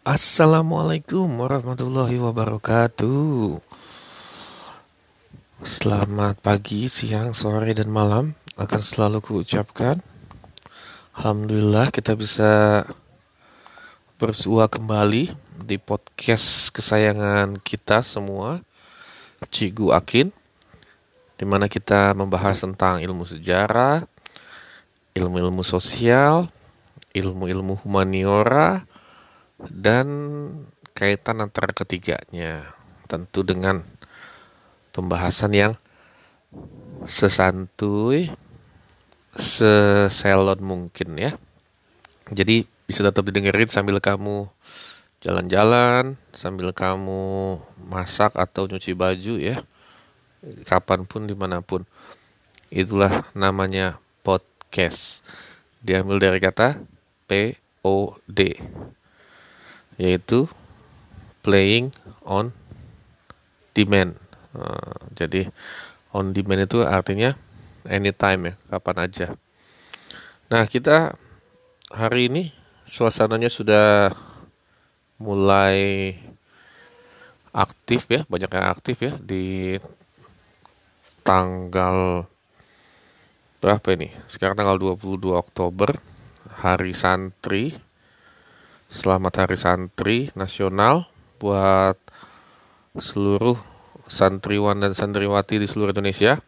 Assalamualaikum warahmatullahi wabarakatuh. Selamat pagi, siang, sore, dan malam akan selalu kuucapkan. Alhamdulillah kita bisa bersua kembali di podcast kesayangan kita semua, Cigu Akin, di mana kita membahas tentang ilmu sejarah, ilmu-ilmu sosial, ilmu-ilmu humaniora, dan kaitan antara ketiganya tentu dengan pembahasan yang sesantuy seselon mungkin ya. Jadi bisa tetap didengerin sambil kamu jalan-jalan sambil kamu masak atau nyuci baju ya. Kapan pun di mana pun. Itulah namanya podcast. Diambil dari kata P O D yaitu playing on demand. Uh, jadi on demand itu artinya anytime ya, kapan aja. Nah, kita hari ini suasananya sudah mulai aktif ya, banyak yang aktif ya di tanggal berapa ini? Sekarang tanggal 22 Oktober, hari santri Selamat Hari Santri Nasional buat seluruh santriwan dan santriwati di seluruh Indonesia.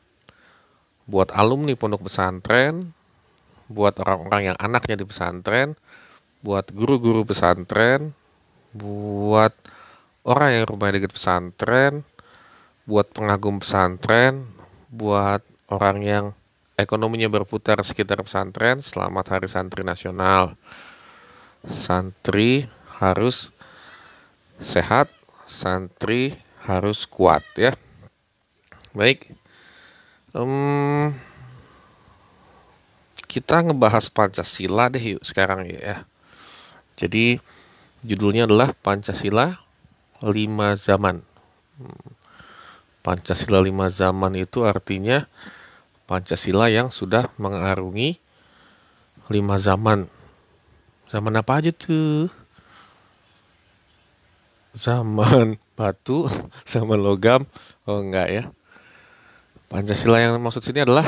Buat alumni pondok pesantren, buat orang-orang yang anaknya di pesantren, buat guru-guru pesantren, buat orang yang rumahnya dekat pesantren, buat pengagum pesantren, buat orang yang ekonominya berputar sekitar pesantren, selamat Hari Santri Nasional santri harus sehat, santri harus kuat ya. Baik, um, kita ngebahas Pancasila deh yuk sekarang ya. Jadi judulnya adalah Pancasila lima zaman. Pancasila lima zaman itu artinya Pancasila yang sudah mengarungi lima zaman Zaman apa aja tuh? Zaman batu, zaman logam. Oh enggak ya. Pancasila yang maksud sini adalah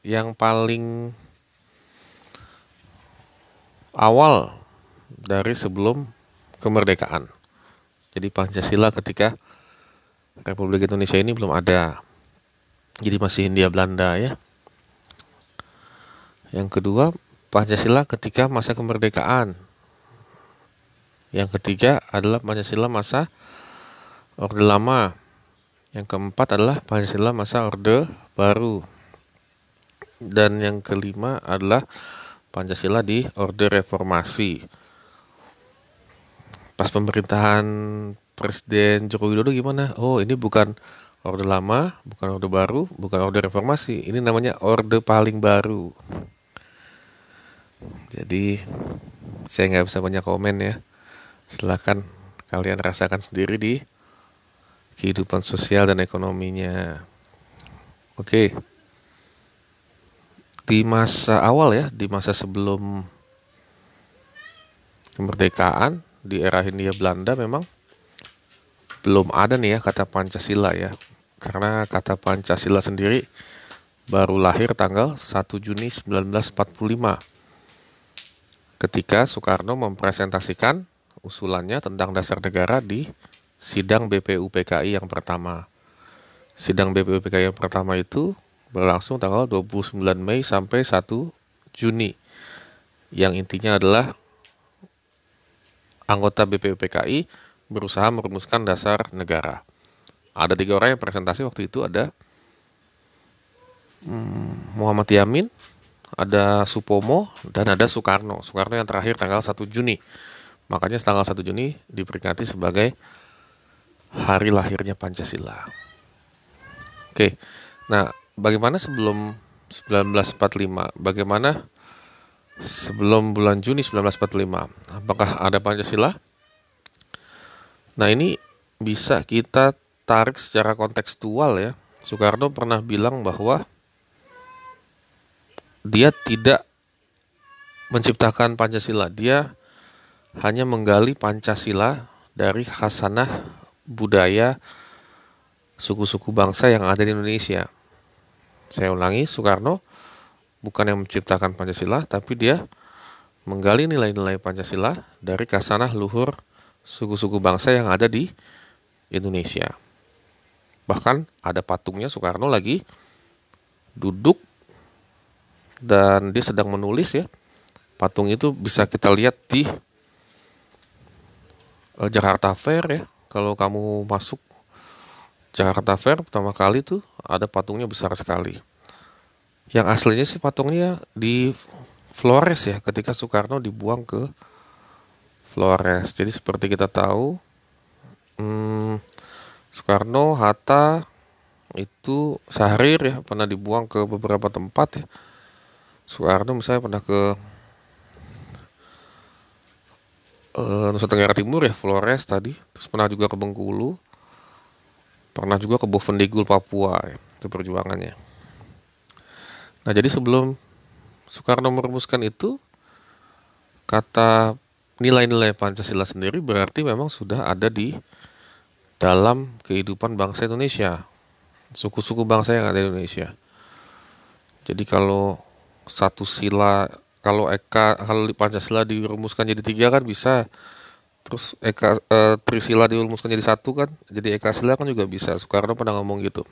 yang paling awal dari sebelum kemerdekaan. Jadi Pancasila ketika Republik Indonesia ini belum ada. Jadi masih Hindia Belanda ya. Yang kedua, Pancasila ketika masa kemerdekaan. Yang ketiga adalah Pancasila masa Orde Lama. Yang keempat adalah Pancasila masa Orde Baru. Dan yang kelima adalah Pancasila di Orde Reformasi. Pas pemerintahan Presiden Joko Widodo gimana? Oh, ini bukan Orde Lama, bukan Orde Baru, bukan Orde Reformasi. Ini namanya Orde paling baru. Jadi saya nggak bisa banyak komen ya. Silahkan kalian rasakan sendiri di kehidupan sosial dan ekonominya. Oke. Di masa awal ya, di masa sebelum kemerdekaan di era Hindia Belanda memang belum ada nih ya kata Pancasila ya. Karena kata Pancasila sendiri baru lahir tanggal 1 Juni 1945 ketika Soekarno mempresentasikan usulannya tentang dasar negara di sidang BPUPKI yang pertama. Sidang BPUPKI yang pertama itu berlangsung tanggal 29 Mei sampai 1 Juni. Yang intinya adalah anggota BPUPKI berusaha merumuskan dasar negara. Ada tiga orang yang presentasi waktu itu ada hmm, Muhammad Yamin, ada Supomo, dan ada Soekarno. Soekarno yang terakhir tanggal 1 Juni. Makanya tanggal 1 Juni diperingati sebagai hari lahirnya Pancasila. Oke, nah bagaimana sebelum 1945? Bagaimana sebelum bulan Juni 1945? Apakah ada Pancasila? Nah ini bisa kita tarik secara kontekstual ya. Soekarno pernah bilang bahwa dia tidak menciptakan Pancasila. Dia hanya menggali Pancasila dari khasanah budaya suku-suku bangsa yang ada di Indonesia. Saya ulangi, Soekarno bukan yang menciptakan Pancasila, tapi dia menggali nilai-nilai Pancasila dari khasanah luhur suku-suku bangsa yang ada di Indonesia. Bahkan ada patungnya Soekarno lagi duduk dan dia sedang menulis ya. Patung itu bisa kita lihat di uh, Jakarta Fair ya. Kalau kamu masuk Jakarta Fair pertama kali tuh ada patungnya besar sekali. Yang aslinya sih patungnya di Flores ya, ketika Soekarno dibuang ke Flores. Jadi seperti kita tahu, hmm, Soekarno, Hatta itu Sahrir ya pernah dibuang ke beberapa tempat ya. Soekarno misalnya pernah ke uh, Nusa Tenggara Timur ya, Flores tadi, terus pernah juga ke Bengkulu, pernah juga ke Bovendigul Papua ya, itu perjuangannya. Nah jadi sebelum Soekarno merumuskan itu, kata nilai-nilai Pancasila sendiri berarti memang sudah ada di dalam kehidupan bangsa Indonesia, suku-suku bangsa yang ada di Indonesia. Jadi kalau satu sila. Kalau eka kalau Pancasila dirumuskan jadi tiga kan bisa. Terus eka e, trisila dirumuskan jadi satu kan jadi eka sila kan juga bisa. Soekarno pernah ngomong gitu.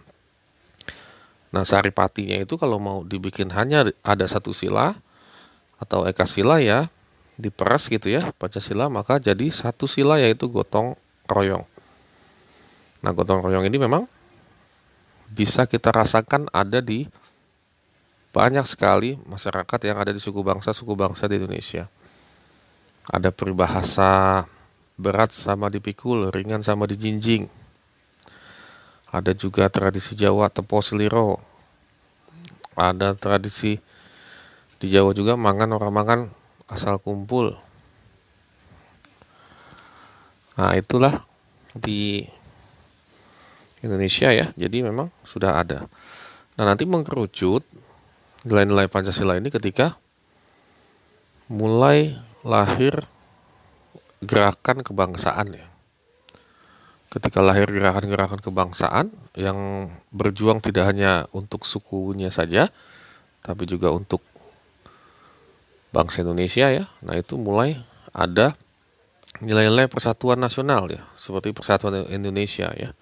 Nah saripatinya itu kalau mau dibikin hanya ada satu sila atau eka sila ya diperas gitu ya Pancasila maka jadi satu sila yaitu gotong royong. Nah gotong royong ini memang bisa kita rasakan ada di banyak sekali masyarakat yang ada di suku bangsa-suku bangsa di Indonesia. Ada peribahasa berat sama dipikul, ringan sama dijinjing. Ada juga tradisi Jawa tepo seliro. Ada tradisi di Jawa juga mangan orang mangan asal kumpul. Nah, itulah di Indonesia ya. Jadi memang sudah ada. Nah, nanti mengkerucut nilai-nilai Pancasila ini ketika mulai lahir gerakan kebangsaan ya. Ketika lahir gerakan-gerakan kebangsaan yang berjuang tidak hanya untuk sukunya saja, tapi juga untuk bangsa Indonesia ya. Nah itu mulai ada nilai-nilai persatuan nasional ya, seperti persatuan Indonesia ya.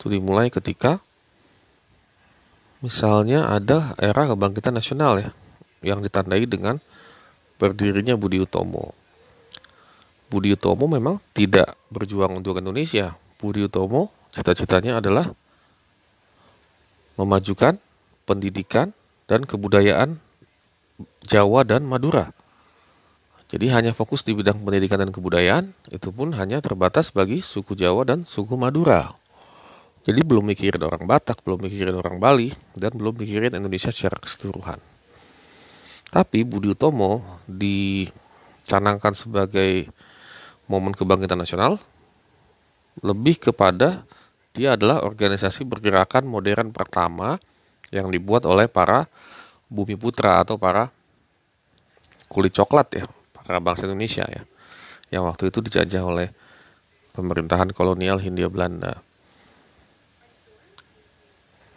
Itu dimulai ketika Misalnya ada era kebangkitan nasional ya, yang ditandai dengan berdirinya Budi Utomo. Budi Utomo memang tidak berjuang untuk Indonesia. Budi Utomo cita-citanya adalah memajukan pendidikan dan kebudayaan Jawa dan Madura. Jadi hanya fokus di bidang pendidikan dan kebudayaan, itu pun hanya terbatas bagi suku Jawa dan suku Madura. Jadi belum mikirin orang Batak, belum mikirin orang Bali, dan belum mikirin Indonesia secara keseluruhan. Tapi Budi Utomo dicanangkan sebagai momen kebangkitan nasional lebih kepada dia adalah organisasi bergerakan modern pertama yang dibuat oleh para bumi putra atau para kulit coklat ya, para bangsa Indonesia ya, yang waktu itu dijajah oleh pemerintahan kolonial Hindia Belanda.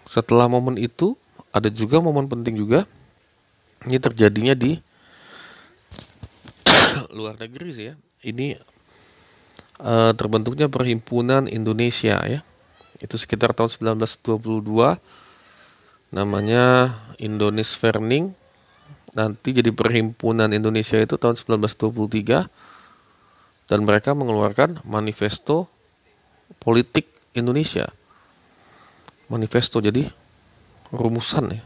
Setelah momen itu, ada juga momen penting juga. Ini terjadinya di luar negeri sih ya. Ini uh, terbentuknya Perhimpunan Indonesia ya. Itu sekitar tahun 1922. Namanya Indonis Verning. Nanti jadi Perhimpunan Indonesia itu tahun 1923. Dan mereka mengeluarkan manifesto politik Indonesia manifesto jadi rumusan ya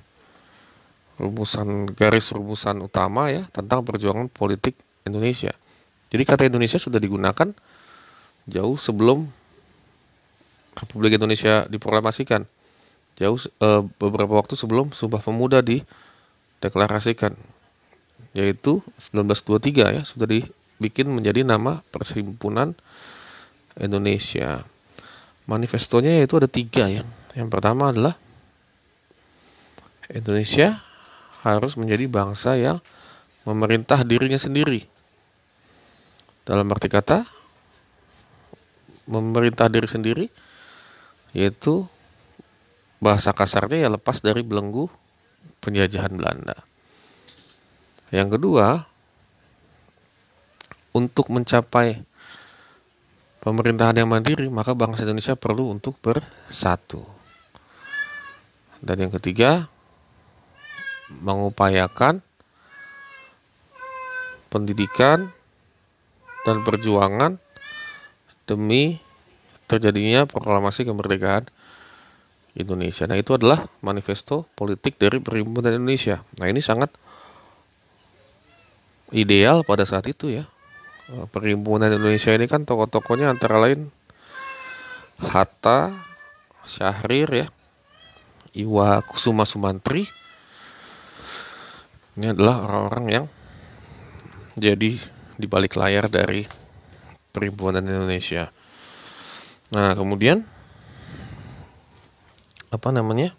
rumusan garis rumusan utama ya tentang perjuangan politik Indonesia. Jadi kata Indonesia sudah digunakan jauh sebelum Republik Indonesia diproklamasikan. Jauh e, beberapa waktu sebelum Sumpah Pemuda dideklarasikan. Yaitu 1923 ya sudah dibikin menjadi nama Perhimpunan Indonesia. Manifestonya yaitu ada tiga ya yang pertama adalah Indonesia harus menjadi bangsa yang memerintah dirinya sendiri. dalam arti kata memerintah diri sendiri yaitu bahasa kasarnya ya lepas dari belenggu penjajahan Belanda. Yang kedua, untuk mencapai pemerintahan yang mandiri, maka bangsa Indonesia perlu untuk bersatu. Dan yang ketiga, mengupayakan pendidikan dan perjuangan demi terjadinya proklamasi kemerdekaan Indonesia. Nah, itu adalah manifesto politik dari Perhimpunan Indonesia. Nah, ini sangat ideal pada saat itu ya. Perhimpunan Indonesia ini kan tokoh-tokohnya antara lain Hatta, Syahrir ya, Iwa Kusuma Sumantri. Ini adalah orang-orang yang jadi di balik layar dari Perhimpunan Indonesia. Nah, kemudian apa namanya?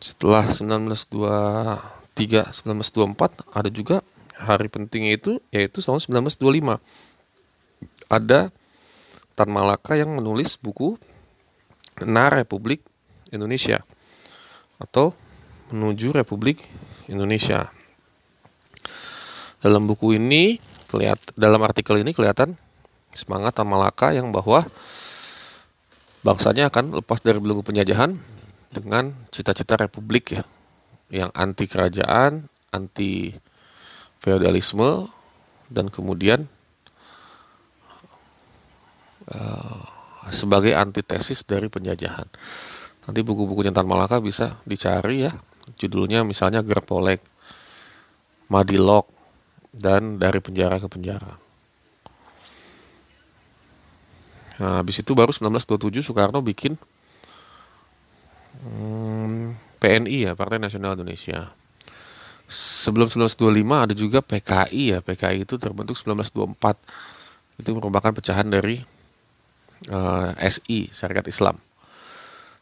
Setelah 1923, 1924 ada juga hari penting itu yaitu tahun 1925. Ada Tan Malaka yang menulis buku Na Republik Indonesia atau menuju Republik Indonesia. Dalam buku ini kelihat dalam artikel ini kelihatan semangat Tan Malaka yang bahwa bangsanya akan lepas dari belenggu penjajahan dengan cita-cita republik ya yang anti kerajaan, anti feodalisme dan kemudian uh, sebagai antitesis dari penjajahan. Nanti buku-bukunya Tan Malaka bisa dicari ya. Judulnya misalnya Gerpolek, Madilog, dan dari penjara ke penjara. Nah, habis itu baru 1927 Soekarno bikin hmm, PNI ya, Partai Nasional Indonesia. Sebelum 1925 ada juga PKI ya, PKI itu terbentuk 1924. Itu merupakan pecahan dari uh, eh, SI, Syarikat Islam.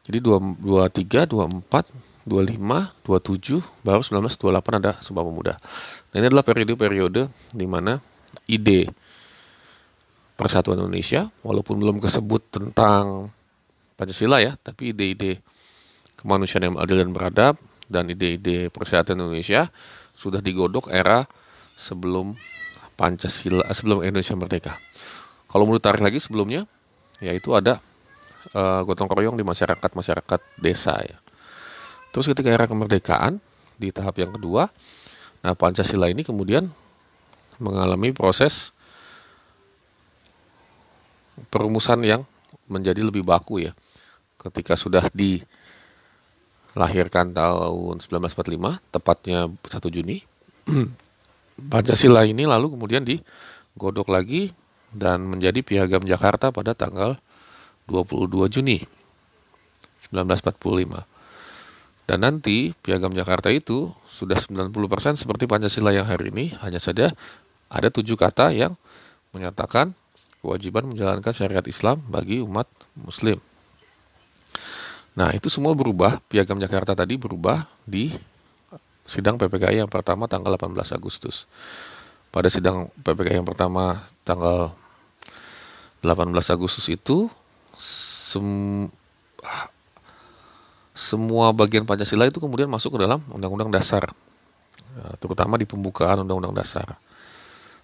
Jadi 23, 24, 25, 27, baru 1928 ada Sumpah Pemuda. Nah, ini adalah periode-periode di mana ide Persatuan Indonesia, walaupun belum kesebut tentang Pancasila ya, tapi ide-ide kemanusiaan yang adil dan beradab dan ide-ide persatuan Indonesia sudah digodok era sebelum Pancasila sebelum Indonesia merdeka. Kalau mau ditarik lagi sebelumnya, yaitu ada uh, gotong royong di masyarakat masyarakat desa ya. Terus ketika era kemerdekaan di tahap yang kedua, nah Pancasila ini kemudian mengalami proses perumusan yang menjadi lebih baku ya. Ketika sudah dilahirkan tahun 1945, tepatnya 1 Juni, Pancasila ini lalu kemudian digodok lagi dan menjadi Piagam Jakarta pada tanggal 22 Juni 1945. Dan nanti Piagam Jakarta itu sudah 90% seperti Pancasila yang hari ini, hanya saja ada tujuh kata yang menyatakan kewajiban menjalankan syariat Islam bagi umat muslim. Nah, itu semua berubah, Piagam Jakarta tadi berubah di sidang PPKI yang pertama tanggal 18 Agustus. Pada sidang PPKI yang pertama tanggal 18 Agustus itu sem semua bagian Pancasila itu kemudian masuk ke dalam Undang-Undang Dasar, terutama di pembukaan Undang-Undang Dasar.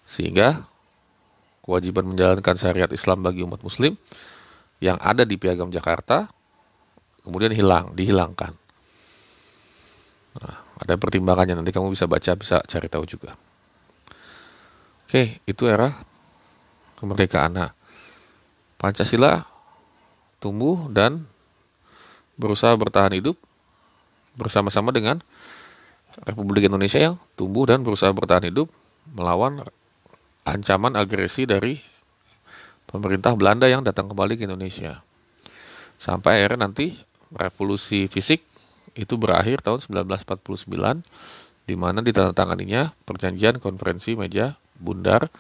Sehingga kewajiban menjalankan syariat Islam bagi umat muslim yang ada di Piagam Jakarta kemudian hilang, dihilangkan. Nah, ada pertimbangannya nanti kamu bisa baca, bisa cari tahu juga. Oke, itu era kemerdekaan. Nah, Pancasila tumbuh dan berusaha bertahan hidup bersama-sama dengan Republik Indonesia yang tumbuh dan berusaha bertahan hidup melawan ancaman agresi dari pemerintah Belanda yang datang kembali ke Indonesia. Sampai akhirnya nanti revolusi fisik itu berakhir tahun 1949 di mana ditandatanganinya perjanjian konferensi meja bundar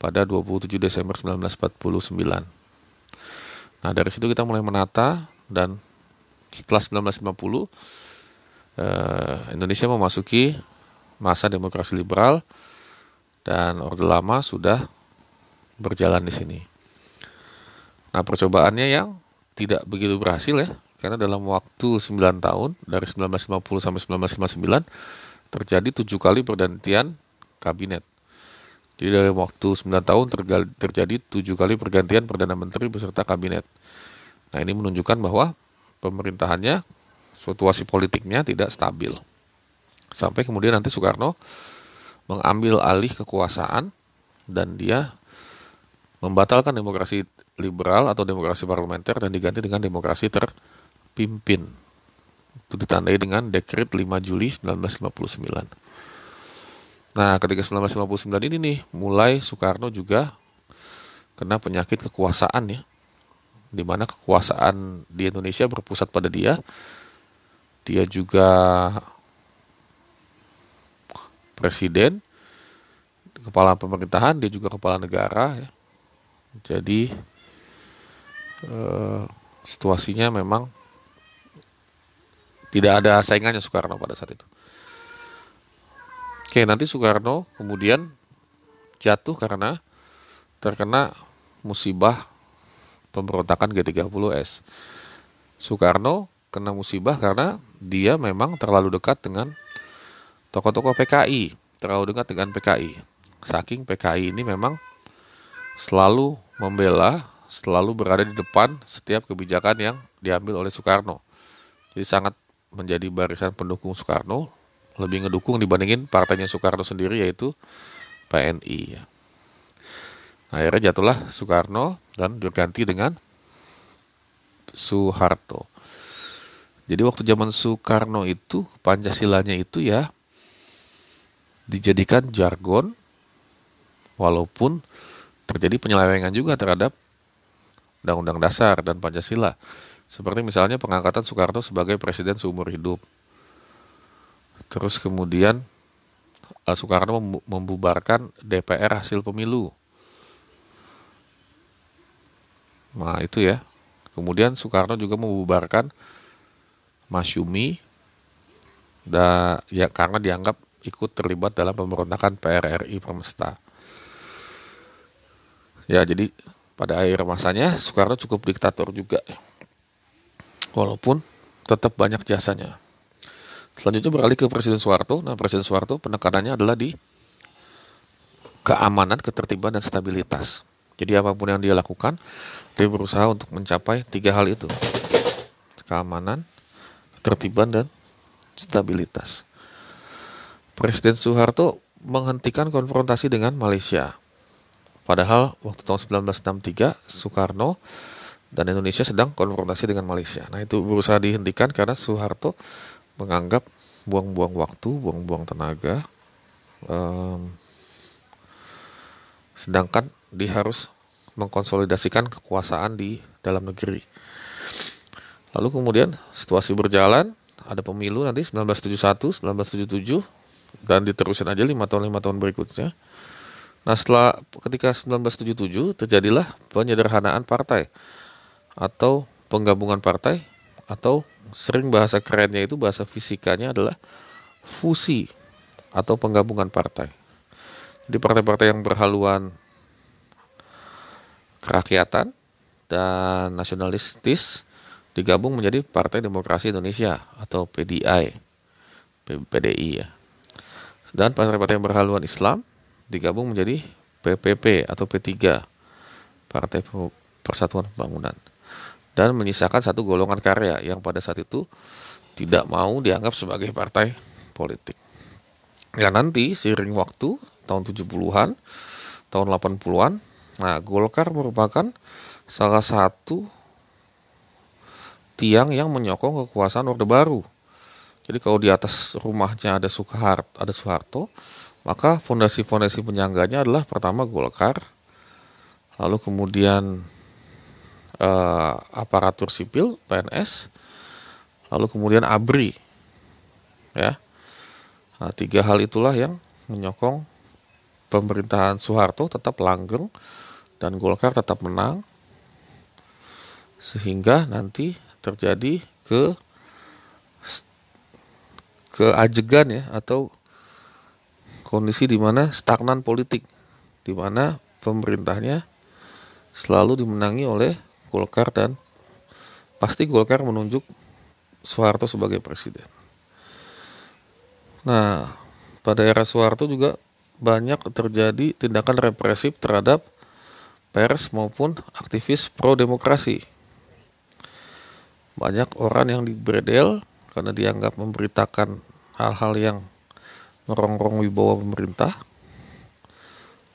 pada 27 Desember 1949. Nah, dari situ kita mulai menata dan setelah 1950 eh, Indonesia memasuki masa demokrasi liberal dan Orde Lama sudah berjalan di sini. Nah, percobaannya yang tidak begitu berhasil ya, karena dalam waktu 9 tahun dari 1950 sampai 1959 terjadi tujuh kali pergantian kabinet. Jadi dalam waktu 9 tahun terjadi tujuh kali pergantian Perdana Menteri beserta kabinet. Nah ini menunjukkan bahwa pemerintahannya, situasi politiknya tidak stabil. Sampai kemudian nanti Soekarno mengambil alih kekuasaan dan dia membatalkan demokrasi liberal atau demokrasi parlementer dan diganti dengan demokrasi terpimpin. Itu ditandai dengan dekret 5 Juli 1959. Nah, ketika 1959 ini nih, mulai Soekarno juga kena penyakit kekuasaan ya. Di mana kekuasaan di Indonesia berpusat pada dia. Dia juga presiden, kepala pemerintahan, dia juga kepala negara ya. Jadi eh, situasinya memang tidak ada saingannya Soekarno pada saat itu. Oke, nanti Soekarno kemudian jatuh karena terkena musibah pemberontakan G30S. Soekarno kena musibah karena dia memang terlalu dekat dengan tokoh-tokoh PKI, terlalu dekat dengan PKI. Saking PKI ini memang selalu membela, selalu berada di depan setiap kebijakan yang diambil oleh Soekarno. Jadi sangat menjadi barisan pendukung Soekarno lebih ngedukung dibandingin partainya Soekarno sendiri yaitu PNI. Nah, akhirnya jatuhlah Soekarno dan diganti dengan Soeharto. Jadi waktu zaman Soekarno itu Pancasilanya itu ya dijadikan jargon walaupun terjadi penyelewengan juga terhadap Undang-Undang Dasar dan Pancasila. Seperti misalnya pengangkatan Soekarno sebagai presiden seumur hidup Terus kemudian uh, Soekarno membubarkan DPR hasil pemilu. Nah itu ya. Kemudian Soekarno juga membubarkan Masyumi da, ya karena dianggap ikut terlibat dalam pemberontakan PRRI Permesta. Ya jadi pada akhir masanya Soekarno cukup diktator juga. Walaupun tetap banyak jasanya. Selanjutnya beralih ke Presiden Soeharto. Nah, Presiden Soeharto penekanannya adalah di keamanan, ketertiban, dan stabilitas. Jadi apa pun yang dia lakukan, dia berusaha untuk mencapai tiga hal itu. Keamanan, ketertiban, dan stabilitas. Presiden Soeharto menghentikan konfrontasi dengan Malaysia. Padahal waktu tahun 1963, Soekarno dan Indonesia sedang konfrontasi dengan Malaysia. Nah itu berusaha dihentikan karena Soeharto menganggap buang-buang waktu, buang-buang tenaga. Um, sedangkan dia harus mengkonsolidasikan kekuasaan di dalam negeri. Lalu kemudian situasi berjalan, ada pemilu nanti 1971, 1977, dan diterusin aja lima tahun lima tahun berikutnya. Nah setelah ketika 1977 terjadilah penyederhanaan partai atau penggabungan partai atau sering bahasa kerennya itu bahasa fisikanya adalah fusi atau penggabungan partai. Jadi partai-partai yang berhaluan kerakyatan dan nasionalistis digabung menjadi Partai Demokrasi Indonesia atau PDI, PDI ya. Dan partai-partai yang berhaluan Islam digabung menjadi PPP atau P3, Partai Persatuan Pembangunan dan menyisakan satu golongan karya yang pada saat itu tidak mau dianggap sebagai partai politik. Ya nanti seiring waktu tahun 70-an, tahun 80-an, nah Golkar merupakan salah satu tiang yang menyokong kekuasaan Orde Baru. Jadi kalau di atas rumahnya ada Soeharto, ada Soeharto, maka fondasi-fondasi penyangganya adalah pertama Golkar, lalu kemudian uh, aparatur sipil PNS, lalu kemudian ABRI, ya. Nah, tiga hal itulah yang menyokong pemerintahan Soeharto tetap langgeng dan Golkar tetap menang sehingga nanti terjadi ke keajegan ya atau kondisi di mana stagnan politik di mana pemerintahnya selalu dimenangi oleh Golkar dan pasti Golkar menunjuk Soeharto sebagai presiden. Nah, pada era Soeharto juga banyak terjadi tindakan represif terhadap pers maupun aktivis pro demokrasi. Banyak orang yang dibredel karena dianggap memberitakan hal-hal yang merongrong wibawa pemerintah.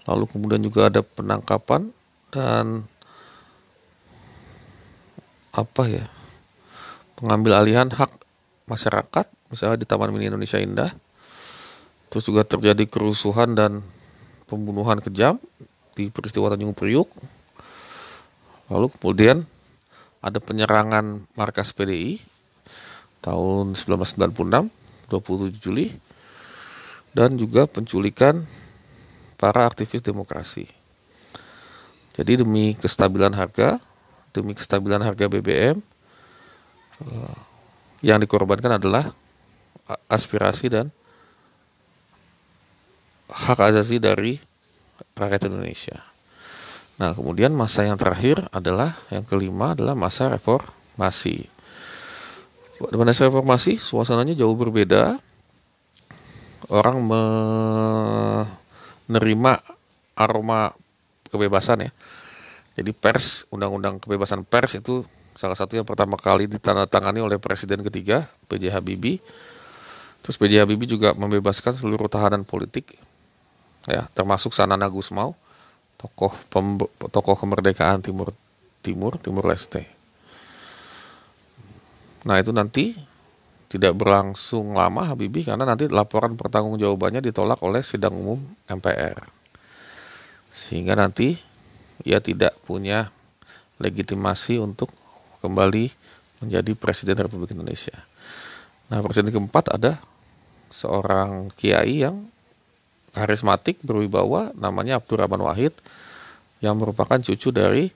Lalu kemudian juga ada penangkapan dan apa ya? Pengambil alihan hak masyarakat misalnya di Taman Mini Indonesia Indah. Terus juga terjadi kerusuhan dan pembunuhan kejam di peristiwa Tanjung Priuk. Lalu kemudian ada penyerangan markas PDI tahun 1996 27 Juli. Dan juga penculikan para aktivis demokrasi. Jadi demi kestabilan harga demi kestabilan harga BBM Eh, yang dikorbankan adalah aspirasi dan hak asasi dari rakyat Indonesia. Nah, kemudian masa yang terakhir adalah yang kelima adalah masa reformasi. Pada masa reformasi suasananya jauh berbeda. Orang menerima aroma kebebasan ya. Jadi pers, undang-undang kebebasan pers itu Salah satu yang pertama kali ditandatangani oleh Presiden ketiga, B.J. Habibie. Terus B.J. Habibie juga membebaskan seluruh tahanan politik, ya termasuk Sanana Gusmao, tokoh tokoh kemerdekaan Timur Timur Timur Leste. Nah itu nanti tidak berlangsung lama Habibie karena nanti laporan pertanggungjawabannya ditolak oleh sidang umum MPR. Sehingga nanti ia tidak punya legitimasi untuk kembali menjadi Presiden Republik Indonesia. Nah, Presiden keempat ada seorang kiai yang karismatik berwibawa namanya Abdurrahman Wahid yang merupakan cucu dari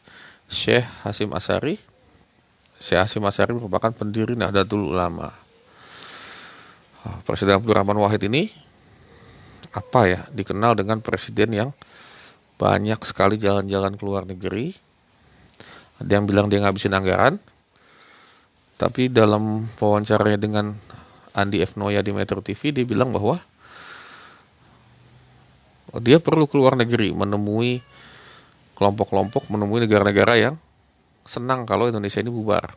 Syekh Hasim Asari. Syekh Hasim Asari merupakan pendiri Nahdlatul Ulama. Ah, presiden Abdurrahman Wahid ini apa ya dikenal dengan presiden yang banyak sekali jalan-jalan ke luar negeri, ada yang bilang dia ngabisin anggaran. Tapi dalam wawancaranya dengan Andi F. Noya di Metro TV, dia bilang bahwa dia perlu keluar negeri menemui kelompok-kelompok, menemui negara-negara yang senang kalau Indonesia ini bubar.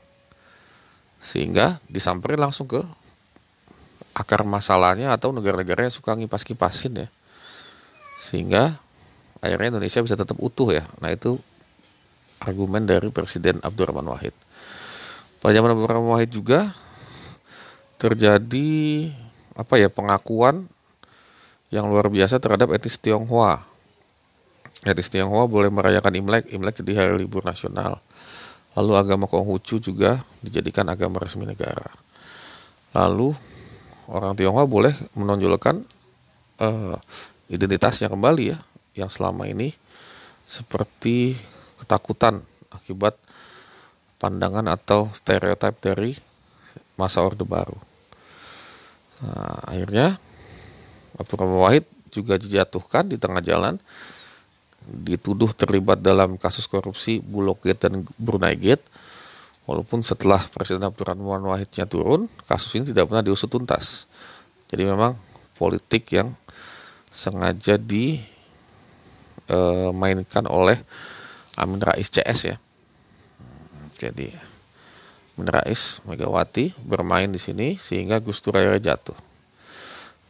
Sehingga disamperin langsung ke akar masalahnya atau negara-negara yang suka ngipas-kipasin ya. Sehingga akhirnya Indonesia bisa tetap utuh ya. Nah itu argumen dari Presiden Abdurrahman Wahid. Pada zaman Abdurrahman Wahid juga terjadi apa ya pengakuan yang luar biasa terhadap etnis Tionghoa. Etnis Tionghoa boleh merayakan Imlek, Imlek jadi hari libur nasional. Lalu agama Konghucu juga dijadikan agama resmi negara. Lalu orang Tionghoa boleh menonjolkan uh, identitasnya kembali ya, yang selama ini seperti ketakutan akibat pandangan atau stereotip dari masa Orde Baru. Nah, akhirnya Abdurrahman Wahid juga dijatuhkan di tengah jalan, dituduh terlibat dalam kasus korupsi Bulog Gate dan Brunei Gate. Walaupun setelah Presiden Abdurrahman Wahidnya turun, kasus ini tidak pernah diusut tuntas. Jadi memang politik yang sengaja dimainkan oleh Amin Rais CS ya. Jadi Amin Rais Megawati bermain di sini sehingga Gus Dur akhirnya jatuh.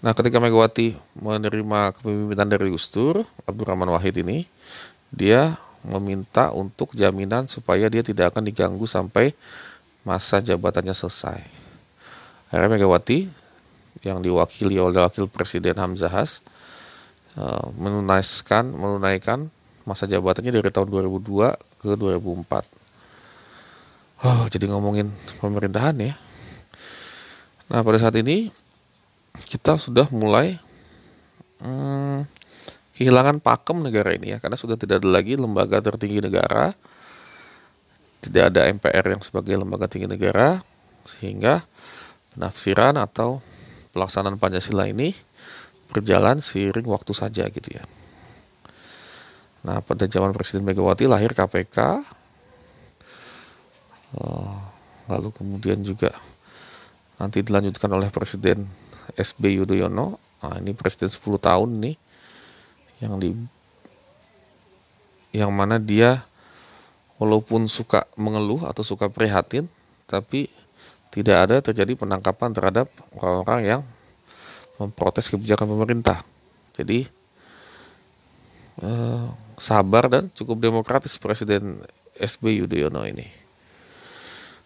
Nah ketika Megawati menerima kepemimpinan dari Gus Dur, Abdurrahman Wahid ini, dia meminta untuk jaminan supaya dia tidak akan diganggu sampai masa jabatannya selesai. Akhirnya Megawati yang diwakili oleh Wakil Presiden Hamzahas eh, menunaikan menunaikan masa jabatannya dari tahun 2002 ke 2004. Oh, jadi ngomongin pemerintahan ya. Nah, pada saat ini kita sudah mulai hmm, kehilangan pakem negara ini ya, karena sudah tidak ada lagi lembaga tertinggi negara, tidak ada MPR yang sebagai lembaga tinggi negara, sehingga penafsiran atau pelaksanaan Pancasila ini berjalan seiring waktu saja gitu ya. Nah, pada zaman Presiden Megawati lahir KPK, uh, lalu kemudian juga nanti dilanjutkan oleh Presiden SB Yudhoyono. Nah, ini Presiden 10 tahun nih yang di yang mana dia walaupun suka mengeluh atau suka prihatin, tapi tidak ada terjadi penangkapan terhadap orang-orang yang memprotes kebijakan pemerintah. Jadi eh, sabar dan cukup demokratis Presiden SB Yudhoyono ini.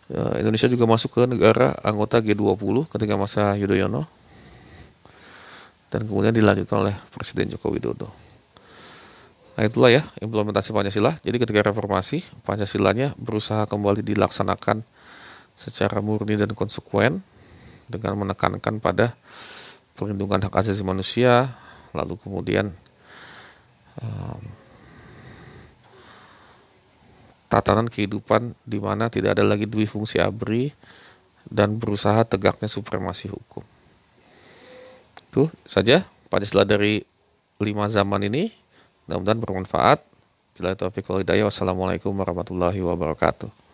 Eh, Indonesia juga masuk ke negara anggota G20 ketika masa Yudhoyono dan kemudian dilanjutkan oleh Presiden Joko Widodo. Nah itulah ya implementasi Pancasila. Jadi ketika reformasi, Pancasilanya berusaha kembali dilaksanakan secara murni dan konsekuen dengan menekankan pada perlindungan hak asasi manusia, lalu kemudian um, tatanan kehidupan di mana tidak ada lagi dui fungsi abri dan berusaha tegaknya supremasi hukum. Itu saja Pancasila dari lima zaman ini Mudah-mudahan bermanfaat. Bila hidayah. Wassalamualaikum warahmatullahi wabarakatuh.